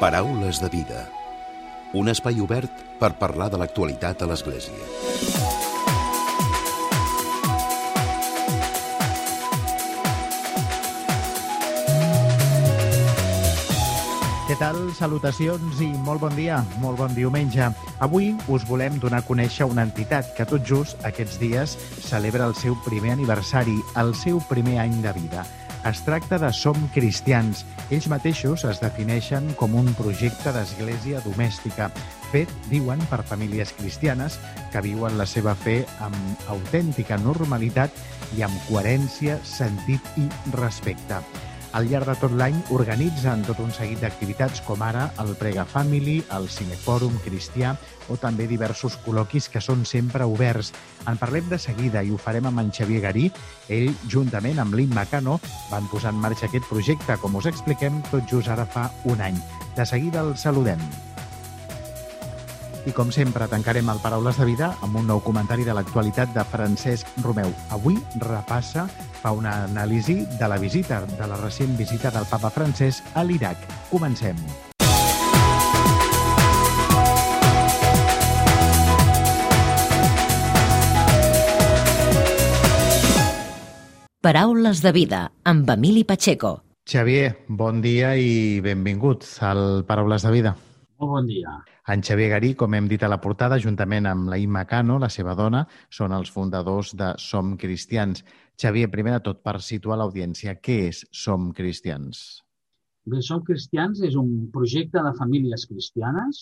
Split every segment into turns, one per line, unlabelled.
Paraules de vida. Un espai obert per parlar de l'actualitat a l'Església.
Què tal? Salutacions i molt bon dia, molt bon diumenge. Avui us volem donar a conèixer una entitat que tot just aquests dies celebra el seu primer aniversari, el seu primer any de vida. Es tracta de Som Cristians. Ells mateixos es defineixen com un projecte d'església domèstica, fet, diuen, per famílies cristianes que viuen la seva fe amb autèntica normalitat i amb coherència, sentit i respecte. Al llarg de tot l'any organitzen tot un seguit d'activitats com ara el Prega Family, el Cinefòrum Cristià o també diversos col·loquis que són sempre oberts. En parlem de seguida i ho farem amb en Xavier Garí. Ell, juntament amb l'Imma Cano, van posar en marxa aquest projecte, com us expliquem, tot just ara fa un any. De seguida el saludem. I com sempre, tancarem el Paraules de Vida amb un nou comentari de l'actualitat de Francesc Romeu. Avui repassa, fa una anàlisi de la visita, de la recent visita del papa Francesc a l'Iraq. Comencem.
Paraules de vida amb Emili Pacheco.
Xavier, bon dia i benvingut al Paraules de Vida.
Molt bon dia.
En Xavier Garí, com hem dit a la portada, juntament amb la Imma Cano, la seva dona, són els fundadors de Som Cristians. Xavier, primer de tot, per situar l'audiència, què és Som Cristians?
Bé, Som Cristians és un projecte de famílies cristianes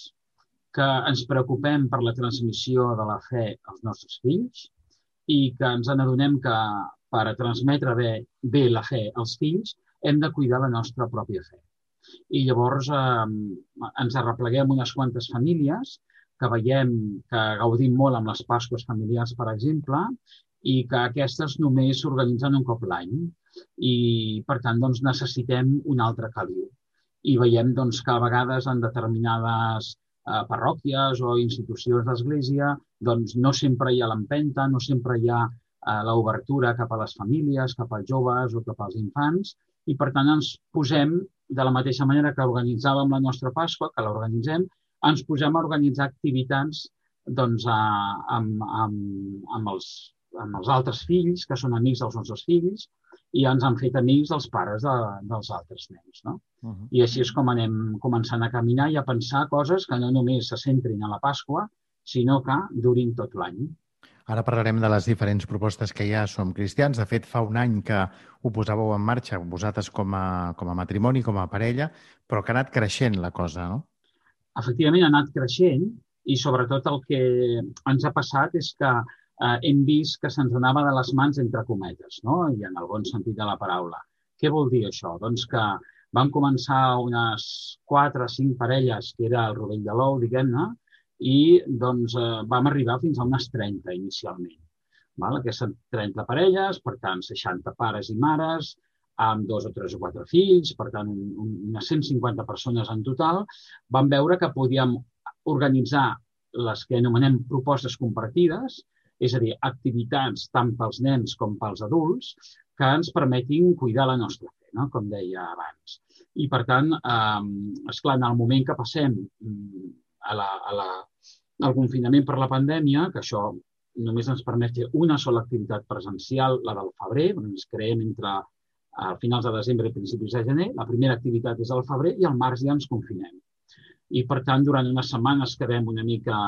que ens preocupem per la transmissió de la fe als nostres fills i que ens n'adonem que per transmetre bé, bé la fe als fills hem de cuidar la nostra pròpia fe. I llavors eh, ens arrepleguem unes quantes famílies que veiem que gaudim molt amb les Pasques familiars, per exemple, i que aquestes només s'organitzen un cop l'any. I, per tant, doncs, necessitem un altre caliu. I veiem doncs, que a vegades en determinades eh, parròquies o institucions d'església doncs, no sempre hi ha l'empenta, no sempre hi ha eh, l'obertura cap a les famílies, cap als joves o cap als infants, i per tant ens posem, de la mateixa manera que organitzàvem la nostra Pasqua, que l'organitzem, ens posem a organitzar activitats doncs, a, amb, amb, amb, els, amb els altres fills, que són amics dels nostres fills, i ens han fet amics dels pares de, dels altres nens. No? Uh -huh. I així és com anem començant a caminar i a pensar coses que no només se centrin a la Pasqua, sinó que durin tot l'any.
Ara parlarem de les diferents propostes que hi ha Som Cristians. De fet, fa un any que ho posàveu en marxa, vosaltres com a, com a matrimoni, com a parella, però que ha anat creixent la cosa, no?
Efectivament, ha anat creixent i sobretot el que ens ha passat és que eh, hem vist que se'ns anava de les mans entre cometes, no? i en el bon sentit de la paraula. Què vol dir això? Doncs que vam començar unes 4 o 5 parelles, que era el rovell de l'ou, diguem-ne, i doncs, eh, vam arribar fins a unes 30 inicialment. Val? Aquestes 30 parelles, per tant, 60 pares i mares, amb dos o tres o quatre fills, per tant, un, un, unes 150 persones en total, vam veure que podíem organitzar les que anomenem propostes compartides, és a dir, activitats tant pels nens com pels adults, que ens permetin cuidar la nostra fe, no? com deia abans. I, per tant, eh, esclar, en el moment que passem a la, a la, al confinament per la pandèmia, que això només ens permet fer una sola activitat presencial, la del febrer, on ens creem entre a finals de desembre i principis de gener. La primera activitat és al febrer i al març ja ens confinem. I, per tant, durant unes setmanes quedem una mica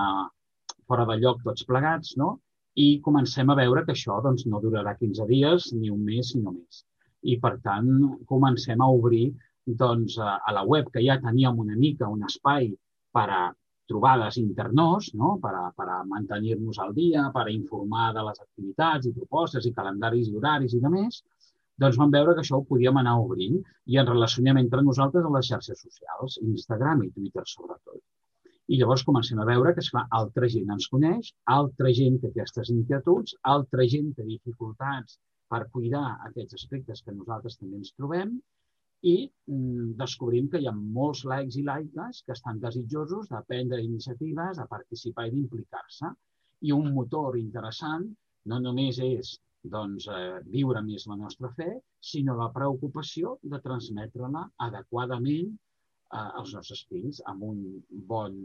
fora de lloc tots plegats, no? I comencem a veure que això doncs, no durarà 15 dies, ni un mes, ni només. I, per tant, comencem a obrir doncs, a la web, que ja teníem una mica un espai per a trobades internors, no? per, a, per a mantenir-nos al dia, per a informar de les activitats i propostes i calendaris i horaris i de més, doncs vam veure que això ho podíem anar obrint i ens relacionem entre nosaltres a les xarxes socials, Instagram i Twitter sobretot. I llavors comencem a veure que, esclar, altra gent ens coneix, altra gent té aquestes inquietuds, altra gent té dificultats per cuidar aquests aspectes que nosaltres també ens trobem i mm, descobrim que hi ha molts laics i laiques que estan desitjosos de prendre iniciatives, de participar i d'implicar-se. I un motor interessant no només és doncs, eh, viure més la nostra fe, sinó la preocupació de transmetre-la adequadament eh, els nostres fills amb un bon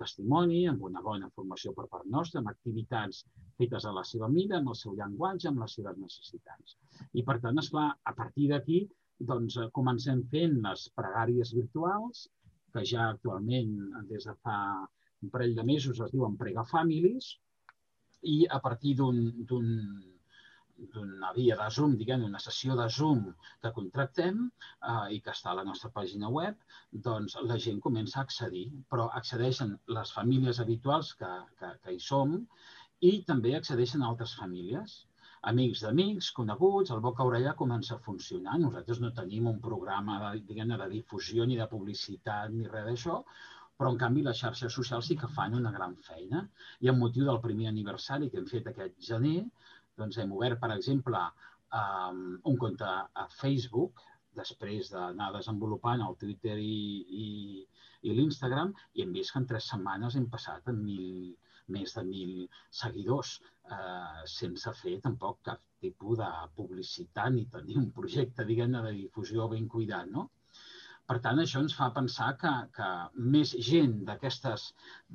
testimoni, amb una bona formació per part nostra, amb activitats fetes a la seva mida, amb el seu llenguatge, amb les seves necessitats. I, per tant, esclar, a partir d'aquí, doncs, eh, comencem fent les pregàries virtuals, que ja actualment, des de fa un parell de mesos, es diuen Prega Families, i a partir d'un d'una via de Zoom, diguem una sessió de Zoom que contractem eh, i que està a la nostra pàgina web, doncs la gent comença a accedir, però accedeixen les famílies habituals que, que, que hi som i també accedeixen altres famílies amics d'amics, coneguts, el boca orella comença a funcionar. Nosaltres no tenim un programa de, diguem de difusió ni de publicitat ni res d'això, però en canvi les xarxes socials sí que fan una gran feina. I amb motiu del primer aniversari que hem fet aquest gener, doncs hem obert, per exemple, um, un compte a Facebook, després d'anar desenvolupant el Twitter i, i, i l'Instagram, i hem vist que en tres setmanes hem passat en mil, més de mil seguidors, eh, sense fer tampoc cap tipus de publicitat ni tenir un projecte, diguem de difusió ben cuidat, no? Per tant, això ens fa pensar que, que més gent d'aquestes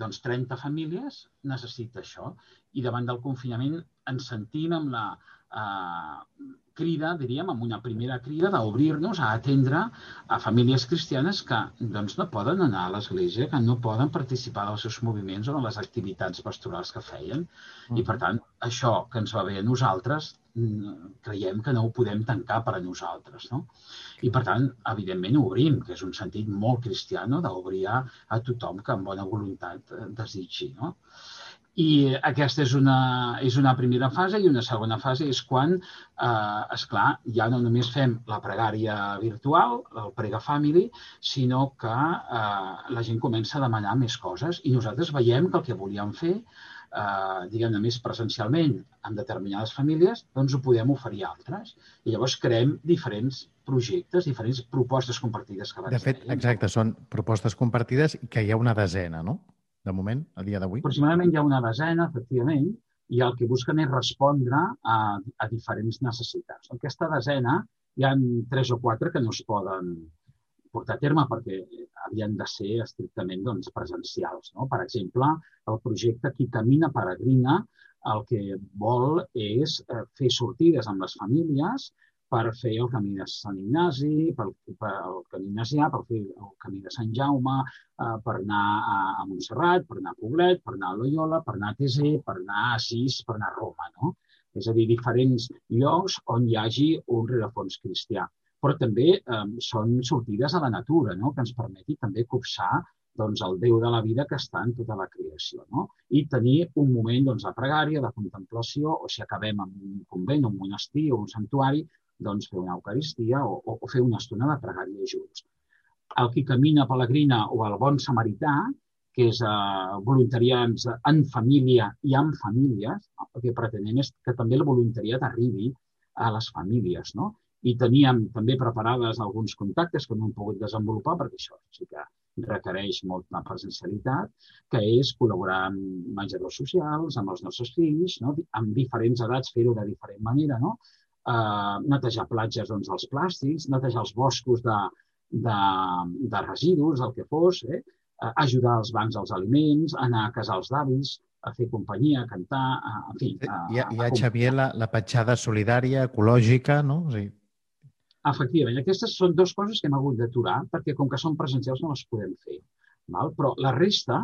doncs, 30 famílies necessita això. I davant del confinament ens sentim amb la eh, crida, diríem, amb una primera crida d'obrir-nos a atendre a famílies cristianes que doncs, no poden anar a l'església, que no poden participar dels seus moviments o de les activitats pastorals que feien. Mm. I, per tant, això que ens va bé a nosaltres creiem que no ho podem tancar per a nosaltres. No? I, per tant, evidentment, obrim, que és un sentit molt cristià no? d'obrir a, a tothom que amb bona voluntat eh, desitgi. No? I aquesta és una, és una primera fase i una segona fase és quan, eh, esclar, ja no només fem la pregària virtual, el Prega Family, sinó que eh, la gent comença a demanar més coses i nosaltres veiem que el que volíem fer eh, diguem-ne, més presencialment en determinades famílies, doncs ho podem oferir a altres. I llavors creem diferents projectes, diferents propostes compartides que
De fet, deien. exacte, són propostes compartides que hi ha una desena, no? De moment, a dia d'avui.
Aproximadament hi ha una desena, efectivament, i el que busquen és respondre a, a diferents necessitats. Aquesta desena hi ha tres o quatre que no es poden portar a terme perquè havien de ser estrictament doncs, presencials. No? Per exemple, el projecte Qui camina peregrina el que vol és eh, fer sortides amb les famílies per fer el camí de Sant Ignasi, per, per el camí ignasià, per fer el camí de Sant Jaume, eh, per anar a, a Montserrat, per anar a Poblet, per anar a Loyola, per anar a Tesé, per anar a Sis, per anar a Roma. No? És a dir, diferents llocs on hi hagi un rerefons cristià però també eh, són sortides a la natura, no? que ens permeti també copsar doncs, el Déu de la vida que està en tota la creació. No? I tenir un moment doncs, de pregària, de contemplació, o si acabem en un convent, un monestir o un santuari, doncs fer una eucaristia o, o, o fer una estona de pregària junts. El qui camina pelegrina o el bon samarità, que és eh, voluntariats en família i amb famílies, el que pretenem és que també el voluntariat arribi a les famílies, no? i teníem també preparades alguns contactes que no hem pogut desenvolupar perquè això sí que requereix molta presencialitat, que és col·laborar amb menjadors socials, amb els nostres fills, no? amb diferents edats, fer-ho de diferent manera, no? Uh, netejar platges doncs, dels plàstics, netejar els boscos de, de, de residus, el que fos, eh? Uh, ajudar els bancs als aliments, anar a casals d'avis, a fer companyia, a cantar, a, en fi... A,
hi ha, hi ha Xavier, la, la petjada solidària, ecològica, no? O sigui,
Efectivament, aquestes són dues coses que hem hagut d'aturar perquè com que són presencials no les podem fer. Val? Però la resta,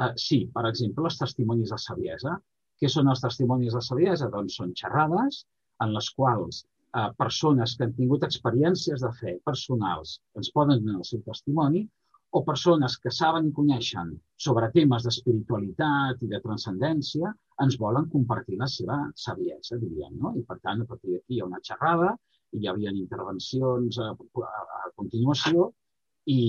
eh, sí, per exemple, els testimonis de saviesa. Què són els testimonis de saviesa? Doncs són xerrades en les quals eh, persones que han tingut experiències de fe personals ens poden donar el seu testimoni o persones que saben i coneixen sobre temes d'espiritualitat i de transcendència ens volen compartir la seva saviesa, diríem. No? I, per tant, a partir d'aquí hi ha una xerrada hi havia intervencions a, a, a continuació i,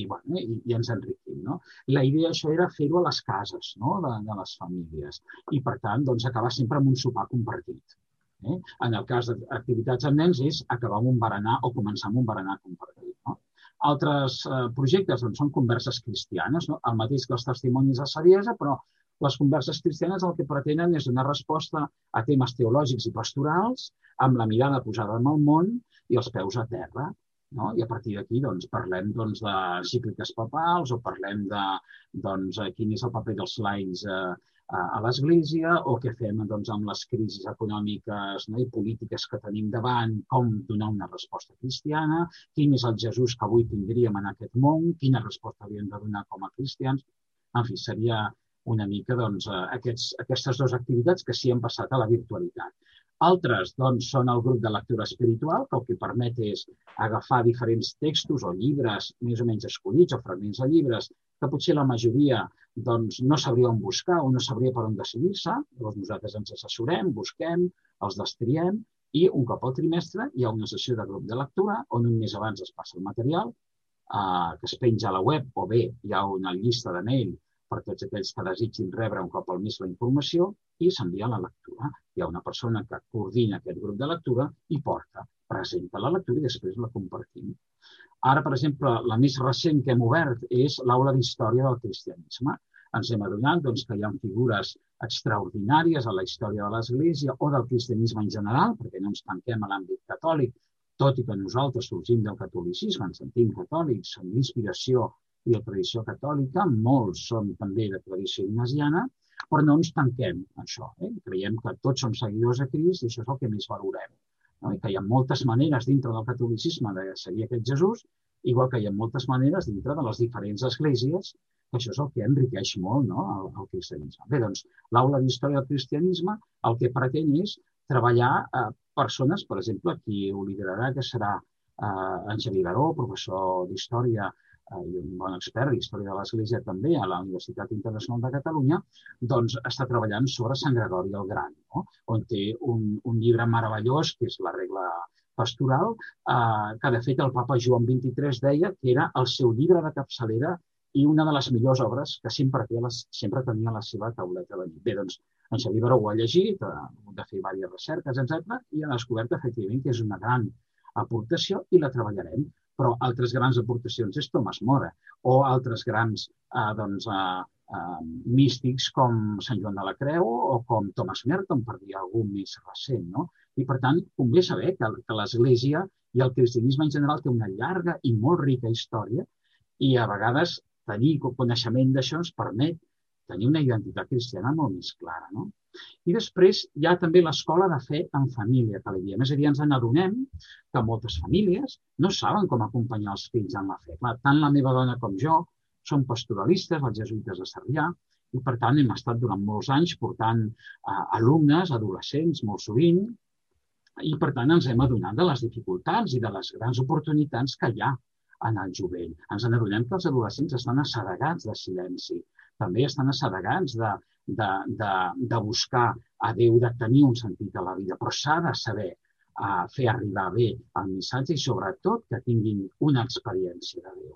i, bueno, i, i ens enriquim. No? La idea això era fer-ho a les cases no? de, de les famílies i, per tant, doncs, acabar sempre amb un sopar compartit. Eh? En el cas d'activitats amb nens és acabar amb un berenar o començar amb un berenar compartit. No? Altres eh, projectes doncs, són converses cristianes, no? el mateix que els testimonis de saviesa, però les converses cristianes el que pretenen és donar resposta a temes teològics i pastorals amb la mirada posada en el món i els peus a terra. No? I a partir d'aquí doncs, parlem doncs, de cícliques papals o parlem de doncs, quin és el paper dels laics eh, a l'Església o què fem doncs, amb les crisis econòmiques no, i polítiques que tenim davant, com donar una resposta cristiana, quin és el Jesús que avui tindríem en aquest món, quina resposta havíem de donar com a cristians. En fi, seria una mica doncs, aquests, aquestes dues activitats que sí han passat a la virtualitat. Altres doncs, són el grup de lectura espiritual, que el que permet és agafar diferents textos o llibres més o menys escollits o fragments de llibres que potser la majoria doncs, no sabria on buscar o no sabria per on decidir-se. Llavors nosaltres ens assessorem, busquem, els destriem i un cop al trimestre hi ha una sessió de grup de lectura on un mes abans es passa el material eh, que es penja a la web o bé hi ha una llista de mail per tots aquells que desitgin rebre un cop al mes la informació i s'envia la lectura. Hi ha una persona que coordina aquest grup de lectura i porta, presenta la lectura i després la compartim. Ara, per exemple, la més recent que hem obert és l'aula d'història del cristianisme. Ens hem adonat doncs, que hi ha figures extraordinàries a la història de l'Església o del cristianisme en general, perquè no ens tanquem a l'àmbit catòlic, tot i que nosaltres sorgim del catolicisme, ens sentim catòlics, som d'inspiració i de tradició catòlica, molts són també de tradició ignasiana, però no ens tanquem a això. Eh? Creiem que tots som seguidors de Crist i això és el que més valorem no? I que hi ha moltes maneres dintre del catolicisme de seguir aquest Jesús, igual que hi ha moltes maneres dintre de les diferents esglésies, que això és el que enriqueix molt no? el, el cristianisme. Bé, doncs, l'aula d'història del cristianisme el que pretén és treballar eh, persones, per exemple, qui ho liderarà, que serà eh, Xavier Garó, professor d'història i un bon expert d'història de l'Església també a la Universitat Internacional de Catalunya, doncs està treballant sobre Sant Gregori el Gran, no? on té un, un llibre meravellós, que és la regla pastoral, eh, que de fet el papa Joan XXIII deia que era el seu llibre de capçalera i una de les millors obres que sempre, té les, sempre tenia a la seva tauleta de nit. Bé, doncs, en Xavier Baró ho ha llegit, ha hagut de fer diverses recerques, etc i ha descobert efectivament que és una gran aportació i la treballarem però altres grans aportacions és Thomas Mora o altres grans eh, doncs, eh, eh, místics com Sant Joan de la Creu o com Thomas Merton, per dir algú més recent. No? I, per tant, convé saber que, que l'Església i el cristianisme en general té una llarga i molt rica història i a vegades tenir coneixement d'això ens permet tenir una identitat cristiana molt més clara. No? I després hi ha també l'escola de fe en família, que li diem. És a dir, ens adonem que moltes famílies no saben com acompanyar els fills en la fe. Clar, tant la meva dona com jo som pastoralistes, els jesuïtes de Sarrià, i per tant hem estat durant molts anys portant uh, alumnes, adolescents, molt sovint, i per tant ens hem adonat de les dificultats i de les grans oportunitats que hi ha en el jovent. Ens adonem que els adolescents estan assedegats de silenci, també estan assedegats de, de, de, de buscar a Déu, de tenir un sentit a la vida, però s'ha de saber uh, fer arribar bé el missatge i sobretot que tinguin una experiència de Déu.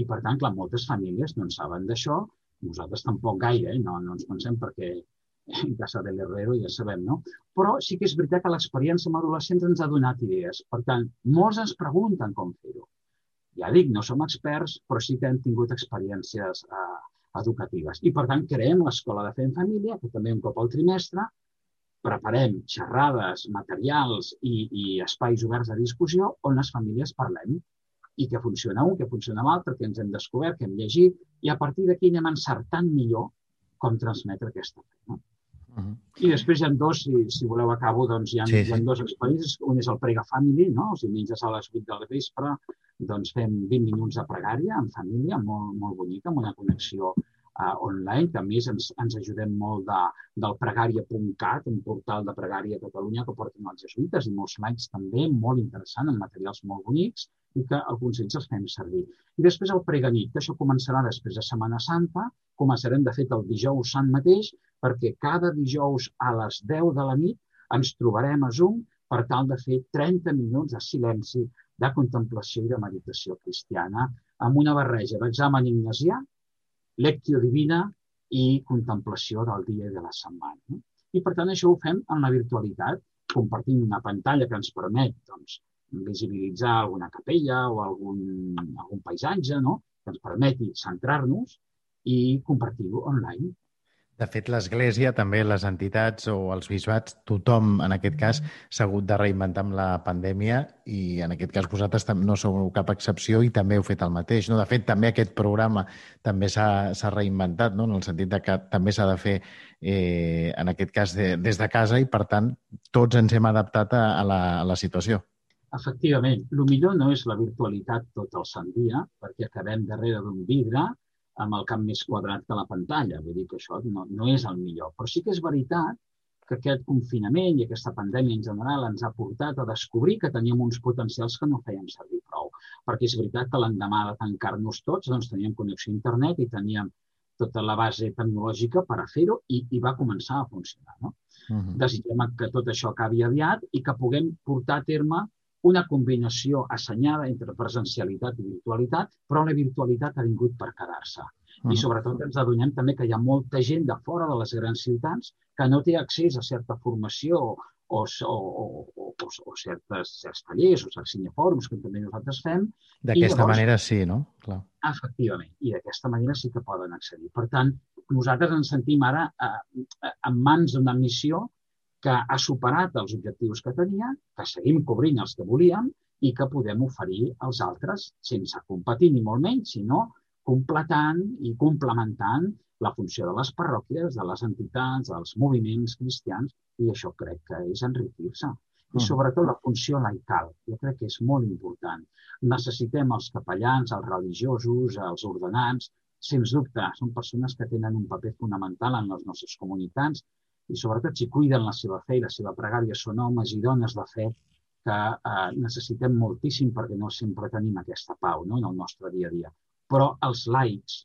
I per tant, clar, moltes famílies no en saben d'això, nosaltres tampoc gaire, eh? no, no ens pensem perquè en casa de l'Herrero ja sabem, no? Però sí que és veritat que l'experiència amb adolescents ens ha donat idees. Per tant, molts ens pregunten com fer-ho. Ja dic, no som experts, però sí que hem tingut experiències eh, educatives. I, per tant, creem l'Escola de Fe en Família, que també un cop al trimestre preparem xerrades, materials i, i espais oberts de discussió on les famílies parlem i que funciona un, que funciona l'altre, que ens hem descobert, que hem llegit, i a partir d'aquí anem encertant millor com transmetre aquesta fe. Uh -huh. I després hi ha dos, si, si voleu acabo, doncs hi ha, sí, sí. hi ha dos experiències. Un és el Prega Family, no? els diumenges a les 8 del vespre, doncs fem 20 minuts de pregària en família, molt, molt bonica, amb una connexió uh, online, que a més ens, ens ajudem molt de, del pregària.cat, un portal de pregària a Catalunya que porten els jesuïtes i molts likes també, molt interessant, amb materials molt bonics i que alguns d'ells els fem servir. I després el preganit, que això començarà després de Setmana Santa, començarem de fet el dijous sant mateix, perquè cada dijous a les 10 de la nit ens trobarem a Zoom per tal de fer 30 minuts de silenci de contemplació i de meditació cristiana amb una barreja d'examen ignasià, lectio divina i contemplació del dia i de la setmana. I per tant això ho fem en la virtualitat, compartint una pantalla que ens permet doncs, visibilitzar alguna capella o algun, algun paisatge, no? que ens permeti centrar-nos i compartir-ho online.
De fet, l'Església, també les entitats o els bisbats, tothom, en aquest cas, s'ha hagut de reinventar amb la pandèmia i, en aquest cas, vosaltres no sou cap excepció i també heu fet el mateix. No? De fet, també aquest programa també s'ha reinventat, no? en el sentit de que també s'ha de fer, eh, en aquest cas, de, des de casa i, per tant, tots ens hem adaptat a, a, la, a la situació.
Efectivament, el millor no és la virtualitat tot el sant dia, perquè acabem darrere d'un vidre amb el camp més quadrat que la pantalla. Vull dir que això no, no és el millor. Però sí que és veritat que aquest confinament i aquesta pandèmia en general ens ha portat a descobrir que teníem uns potencials que no fèiem servir prou. Perquè és veritat que l'endemà de tancar-nos tots doncs teníem connexió a internet i teníem tota la base tecnològica per a fer-ho i, i va començar a funcionar. No? Uh -huh. Desitgem que tot això acabi aviat i que puguem portar a terme una combinació assenyada entre presencialitat i virtualitat, però la virtualitat ha vingut per quedar-se. I sobretot ens adonem també que hi ha molta gent de fora de les grans ciutats que no té accés a certa formació o, o, o, o, o certes, certs tallers o certs cinefòrums que també nosaltres fem.
D'aquesta manera sí, no?
Clar. Efectivament, i d'aquesta manera sí que poden accedir. Per tant, nosaltres ens sentim ara eh, en mans d'una missió que ha superat els objectius que tenia, que seguim cobrint els que volíem i que podem oferir als altres sense competir ni molt menys, sinó completant i complementant la funció de les parròquies, de les entitats, dels moviments cristians, i això crec que és enriquir-se. I mm. sobretot la funció laical, jo crec que és molt important. Necessitem els capellans, els religiosos, els ordenants, sens dubte, són persones que tenen un paper fonamental en les nostres comunitats i sobretot si cuiden la seva fe i la seva pregària són homes i dones de fe que eh, necessitem moltíssim perquè no sempre tenim aquesta pau no? en el nostre dia a dia. Però els laics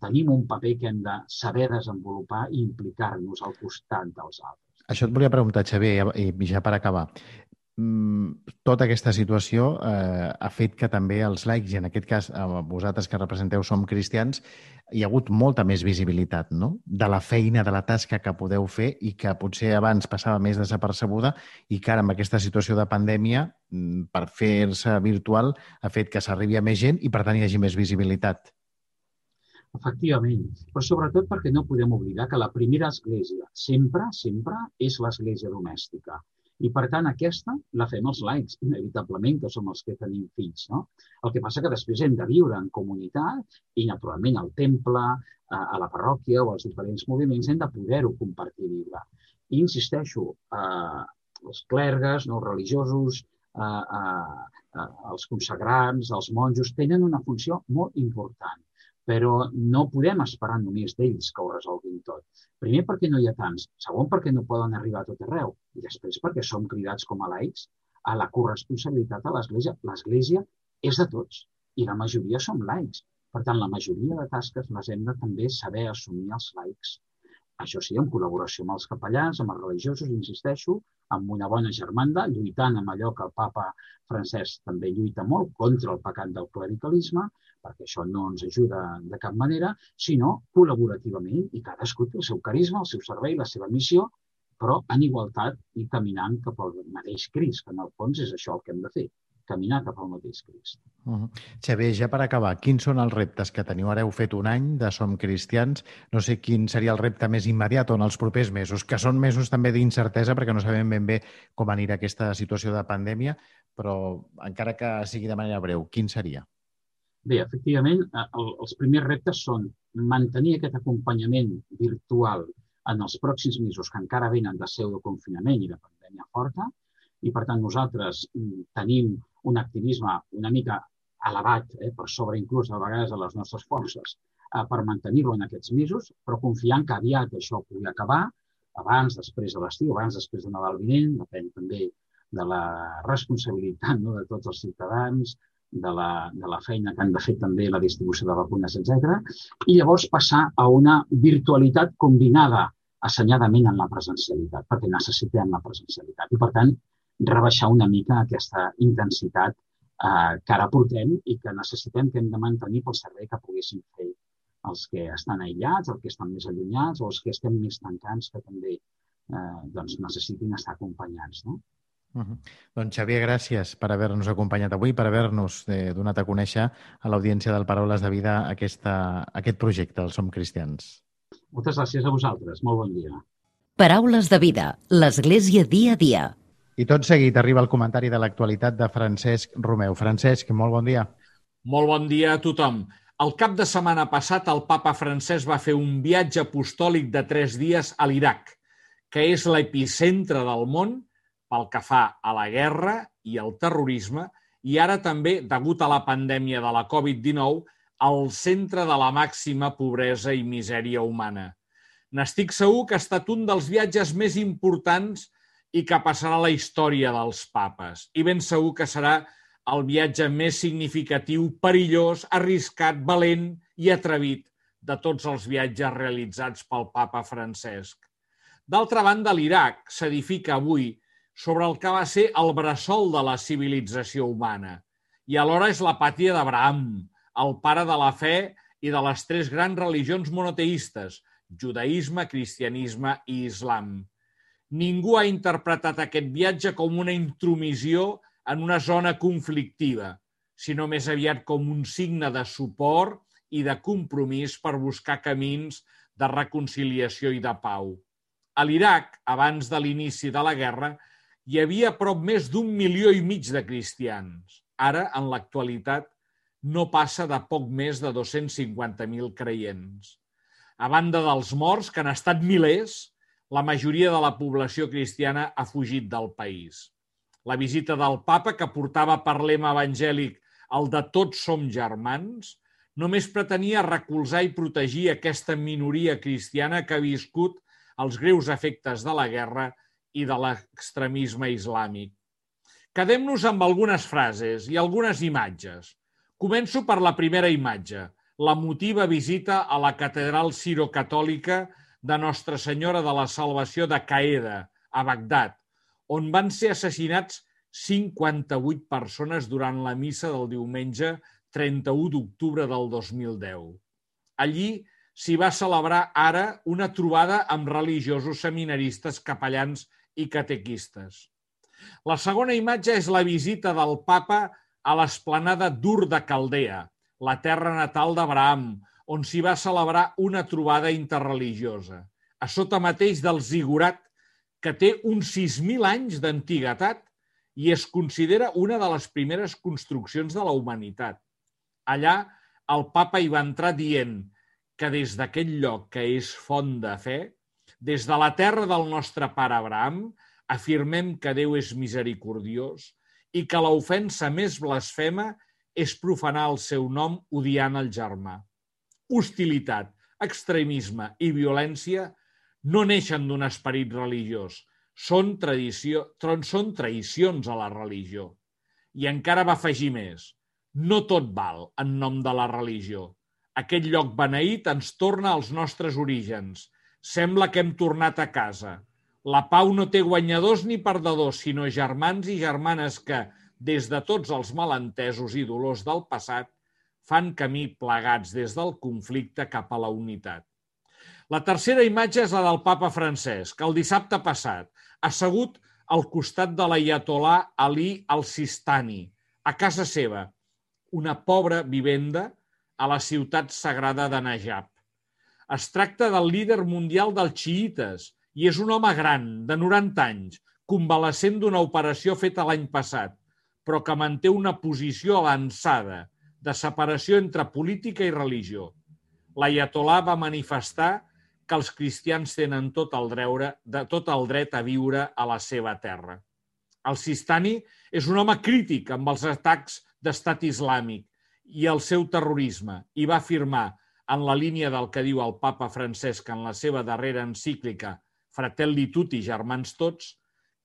tenim un paper que hem de saber desenvolupar i implicar-nos al costat dels altres.
Això et volia preguntar, Xavier, i ja per acabar. Mm, tota aquesta situació eh, ha fet que també els laics, i en aquest cas eh, vosaltres que representeu som cristians, hi ha hagut molta més visibilitat no? de la feina, de la tasca que podeu fer i que potser abans passava més desapercebuda i que ara amb aquesta situació de pandèmia, mm, per fer-se virtual, ha fet que s'arribi a més gent i per tant hi hagi més visibilitat.
Efectivament, però sobretot perquè no podem oblidar que la primera església sempre, sempre és l'església domèstica. I, per tant, aquesta la fem els laics, inevitablement, que som els que tenim fills. No? El que passa que després hem de viure en comunitat i, naturalment, al temple, a, a la parròquia o als diferents moviments hem de poder-ho compartir i viure. I, insisteixo, eh, els clergues, no, els religiosos, eh, eh, els consagrants, els monjos, tenen una funció molt important però no podem esperar només d'ells que ho resolguin tot. Primer, perquè no hi ha tants. Segon, perquè no poden arribar a tot arreu. I després, perquè som cridats com a laics a la corresponsabilitat a l'Església. L'Església és de tots i la majoria som laics. Per tant, la majoria de tasques les hem de també saber assumir els laics. Això sí, en col·laboració amb els capellans, amb els religiosos, insisteixo, amb una bona germanda, lluitant amb allò que el papa francès també lluita molt contra el pecat del clericalisme, perquè això no ens ajuda de cap manera, sinó col·laborativament i cadascú té el seu carisma, el seu servei, la seva missió, però en igualtat i caminant cap al mateix Crist, que en el fons és això el que hem de fer caminar cap al mateix Crist.
Uh -huh. Xavier, ja per acabar, quins són els reptes que teniu? Ara heu fet un any de Som Cristians. No sé quin seria el repte més immediat o en els propers mesos, que són mesos també d'incertesa perquè no sabem ben bé com anirà aquesta situació de pandèmia, però encara que sigui de manera breu, quin seria?
Bé, efectivament, el, els primers reptes són mantenir aquest acompanyament virtual en els pròxims mesos que encara venen de pseudoconfinament i de pandèmia forta, i per tant nosaltres mm, tenim un activisme una mica elevat, eh, per sobre inclús a vegades de les nostres forces, eh, per mantenir-lo en aquests mesos, però confiant que aviat això pugui acabar, abans, després de l'estiu, abans, després de Nadal vinent, depèn també de la responsabilitat no, de tots els ciutadans, de la, de la feina que han de fer també la distribució de vacunes, etc. I llavors passar a una virtualitat combinada assenyadament en la presencialitat, perquè necessitem la presencialitat. I, per tant, rebaixar una mica aquesta intensitat eh, que ara portem i que necessitem que hem de mantenir pel servei que poguéssim fer els que estan aïllats, els que estan més allunyats o els que estem més tancants que també eh, doncs necessitin estar acompanyats. No?
Uh -huh. Doncs Xavier, gràcies per haver-nos acompanyat avui, per haver-nos eh, donat a conèixer a l'audiència del Paraules de Vida aquesta, aquest projecte, el Som Cristians.
Moltes gràcies a vosaltres. Molt bon dia.
Paraules de vida. L'Església dia a dia.
I tot seguit arriba el comentari de l'actualitat de Francesc Romeu. Francesc, molt bon dia.
Molt bon dia a tothom. El cap de setmana passat el papa francès va fer un viatge apostòlic de tres dies a l'Iraq, que és l'epicentre del món pel que fa a la guerra i al terrorisme i ara també, degut a la pandèmia de la Covid-19, al centre de la màxima pobresa i misèria humana. N'estic segur que ha estat un dels viatges més importants i que passarà a la història dels papes. I ben segur que serà el viatge més significatiu, perillós, arriscat, valent i atrevit de tots els viatges realitzats pel papa Francesc. D'altra banda, l'Iraq s'edifica avui sobre el que va ser el bressol de la civilització humana i alhora és la pàtria d'Abraham, el pare de la fe i de les tres grans religions monoteistes, judaïsme, cristianisme i islam. Ningú ha interpretat aquest viatge com una intromissió en una zona conflictiva, sinó més aviat com un signe de suport i de compromís per buscar camins de reconciliació i de pau. A l'Iraq, abans de l'inici de la guerra, hi havia prop més d'un milió i mig de cristians. Ara, en l'actualitat, no passa de poc més de 250.000 creients. A banda dels morts, que han estat milers, la majoria de la població cristiana ha fugit del país. La visita del papa, que portava per lema evangèlic el de tots som germans, només pretenia recolzar i protegir aquesta minoria cristiana que ha viscut els greus efectes de la guerra i de l'extremisme islàmic. Quedem-nos amb algunes frases i algunes imatges. Començo per la primera imatge, la motiva visita a la catedral cirocatòlica de Nostra Senyora de la Salvació de Caeda, a Bagdad, on van ser assassinats 58 persones durant la missa del diumenge 31 d'octubre del 2010. Allí s'hi va celebrar ara una trobada amb religiosos seminaristes, capellans i catequistes. La segona imatge és la visita del papa a l'esplanada d'Ur de Caldea, la terra natal d'Abraham, on s'hi va celebrar una trobada interreligiosa, a sota mateix del zigurat, que té uns 6.000 anys d'antiguitat i es considera una de les primeres construccions de la humanitat. Allà, el papa hi va entrar dient que des d'aquell lloc que és font de fe, des de la terra del nostre pare Abraham, afirmem que Déu és misericordiós i que l'ofensa més blasfema és profanar el seu nom odiant el germà hostilitat, extremisme i violència no neixen d'un esperit religiós, són, tradició, són traïcions a la religió. I encara va afegir més. No tot val en nom de la religió. Aquest lloc beneït ens torna als nostres orígens. Sembla que hem tornat a casa. La pau no té guanyadors ni perdedors, sinó germans i germanes que, des de tots els malentesos i dolors del passat, fan camí plegats des del conflicte cap a la unitat. La tercera imatge és la del papa Francesc, el dissabte passat, assegut al costat de l'Ayatollah Ali al-Sistani, a casa seva, una pobra vivenda a la ciutat sagrada de Najab. Es tracta del líder mundial dels xiites i és un home gran, de 90 anys, convalescent d'una operació feta l'any passat, però que manté una posició avançada, de separació entre política i religió. L'Ayatollah va manifestar que els cristians tenen tot el, dreure, de, tot el dret a viure a la seva terra. El Sistani és un home crític amb els atacs d'estat islàmic i el seu terrorisme i va afirmar, en la línia del que diu el papa Francesc en la seva darrera encíclica Fratelli Tutti, germans tots,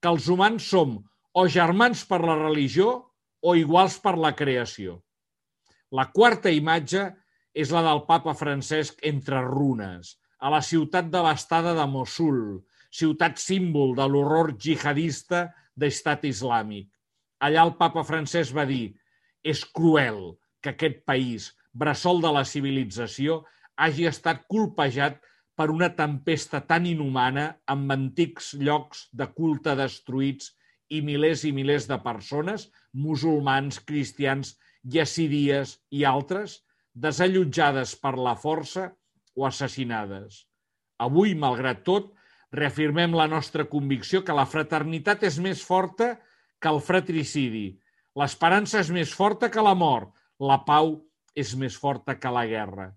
que els humans som o germans per la religió o iguals per la creació. La quarta imatge és la del papa Francesc entre runes, a la ciutat devastada de Mosul, ciutat símbol de l'horror jihadista d'estat islàmic. Allà el papa Francesc va dir és cruel que aquest país, bressol de la civilització, hagi estat colpejat per una tempesta tan inhumana amb antics llocs de culte destruïts i milers i milers de persones, musulmans, cristians yazidies i altres, desallotjades per la força o assassinades. Avui, malgrat tot, reafirmem la nostra convicció que la fraternitat és més forta que el fratricidi, l'esperança és més forta que la mort, la pau és més forta que la guerra.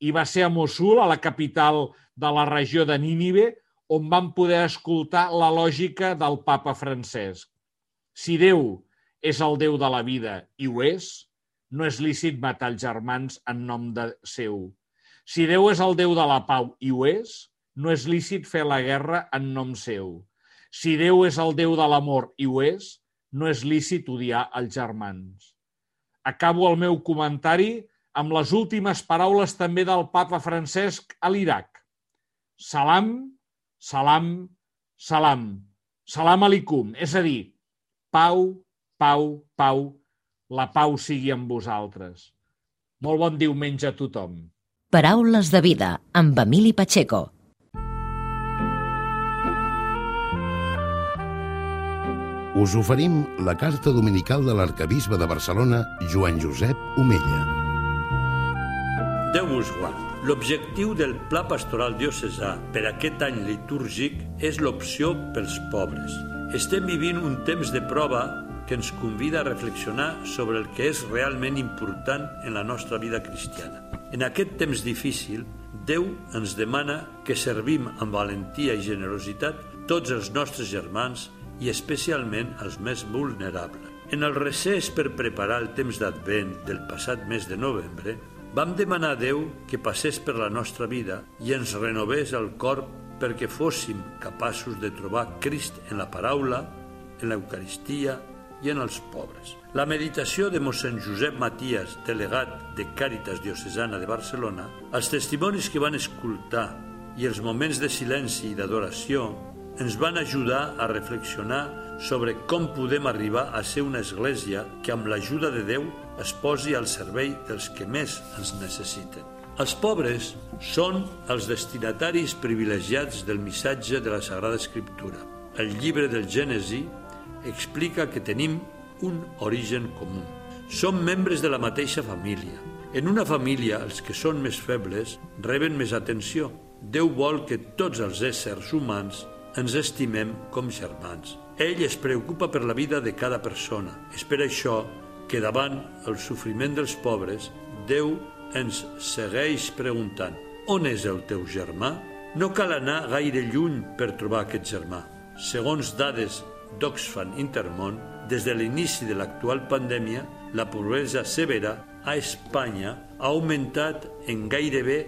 I va ser a Mosul, a la capital de la regió de Nínive, on van poder escoltar la lògica del papa Francesc. Si Déu és el Déu de la vida, i ho és, no és lícit matar els germans en nom de seu. Si Déu és el Déu de la pau, i ho és, no és lícit fer la guerra en nom seu. Si Déu és el Déu de l'amor, i ho és, no és lícit odiar els germans. Acabo el meu comentari amb les últimes paraules també del papa Francesc a l'Iraq. Salam, salam, salam, salam alikum, és a dir, pau, pau, pau, la pau sigui amb vosaltres. Molt bon diumenge a tothom.
Paraules de vida amb Emili Pacheco.
Us oferim la carta dominical de l'arcabisbe de Barcelona, Joan Josep Omella.
Déu vos guard. L'objectiu del Pla Pastoral Diocesà per aquest any litúrgic és l'opció pels pobres. Estem vivint un temps de prova que ens convida a reflexionar sobre el que és realment important en la nostra vida cristiana. En aquest temps difícil, Déu ens demana que servim amb valentia i generositat tots els nostres germans i especialment els més vulnerables. En el recés per preparar el temps d'Advent del passat mes de novembre, vam demanar a Déu que passés per la nostra vida i ens renovés el cor perquè fóssim capaços de trobar Crist en la paraula, en l'Eucaristia i en els pobres. La meditació de mossèn Josep Matías, delegat de Càritas Diocesana de Barcelona, els testimonis que van escoltar i els moments de silenci i d'adoració ens van ajudar a reflexionar sobre com podem arribar a ser una església que amb l'ajuda de Déu es posi al servei dels que més ens necessiten. Els pobres són els destinataris privilegiats del missatge de la Sagrada Escriptura. El llibre del Gènesi explica que tenim un origen comú. Som membres de la mateixa família. En una família, els que són més febles reben més atenció. Déu vol que tots els éssers humans ens estimem com germans. Ell es preocupa per la vida de cada persona. És per això que davant el sofriment dels pobres, Déu ens segueix preguntant on és el teu germà? No cal anar gaire lluny per trobar aquest germà. Segons dades d'Oxfam Intermón, des de l'inici de l'actual pandèmia, la pobresa severa a Espanya ha augmentat en gairebé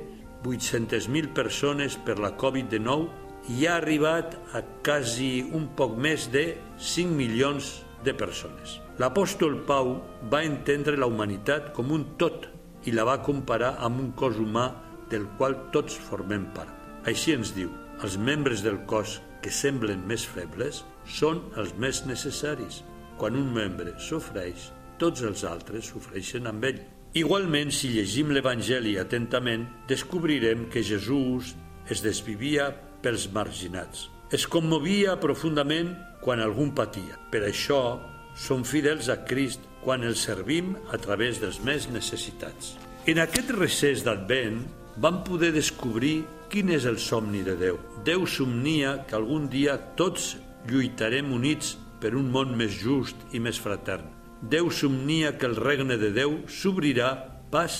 800.000 persones per la Covid-19 i ha arribat a quasi un poc més de 5 milions de persones. L'apòstol Pau va entendre la humanitat com un tot i la va comparar amb un cos humà del qual tots formem part. Així ens diu, els membres del cos que semblen més febles són els més necessaris. Quan un membre sofreix, tots els altres sofreixen amb ell. Igualment, si llegim l'Evangeli atentament, descobrirem que Jesús es desvivia pels marginats. Es commovia profundament quan algun patia. Per això som fidels a Crist quan el servim a través dels més necessitats. En aquest recés d'Advent vam poder descobrir quin és el somni de Déu. Déu somnia que algun dia tots lluitarem units per un món més just i més fratern. Déu somnia que el regne de Déu s'obrirà pas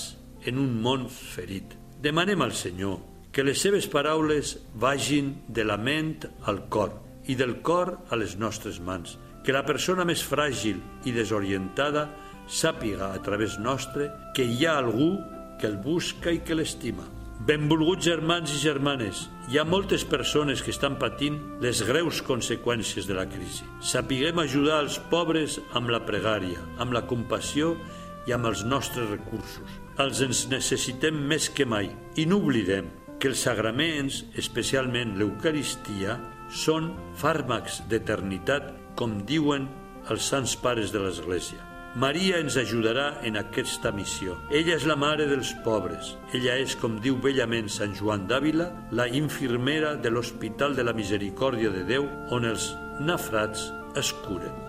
en un món ferit. Demanem al Senyor que les seves paraules vagin de la ment al cor i del cor a les nostres mans. Que la persona més fràgil i desorientada sàpiga a través nostre que hi ha algú que el busca i que l'estima. Benvolguts germans i germanes, hi ha moltes persones que estan patint les greus conseqüències de la crisi. Sapiguem ajudar els pobres amb la pregària, amb la compassió i amb els nostres recursos. Els ens necessitem més que mai i no oblidem que els sagraments, especialment l'Eucaristia, són fàrmacs d'eternitat, com diuen els sants pares de l'Església. Maria ens ajudarà en aquesta missió. Ella és la mare dels pobres. Ella és, com diu bellament Sant Joan d'Àvila, la infirmera de l'Hospital de la Misericòrdia de Déu, on els nafrats es curen.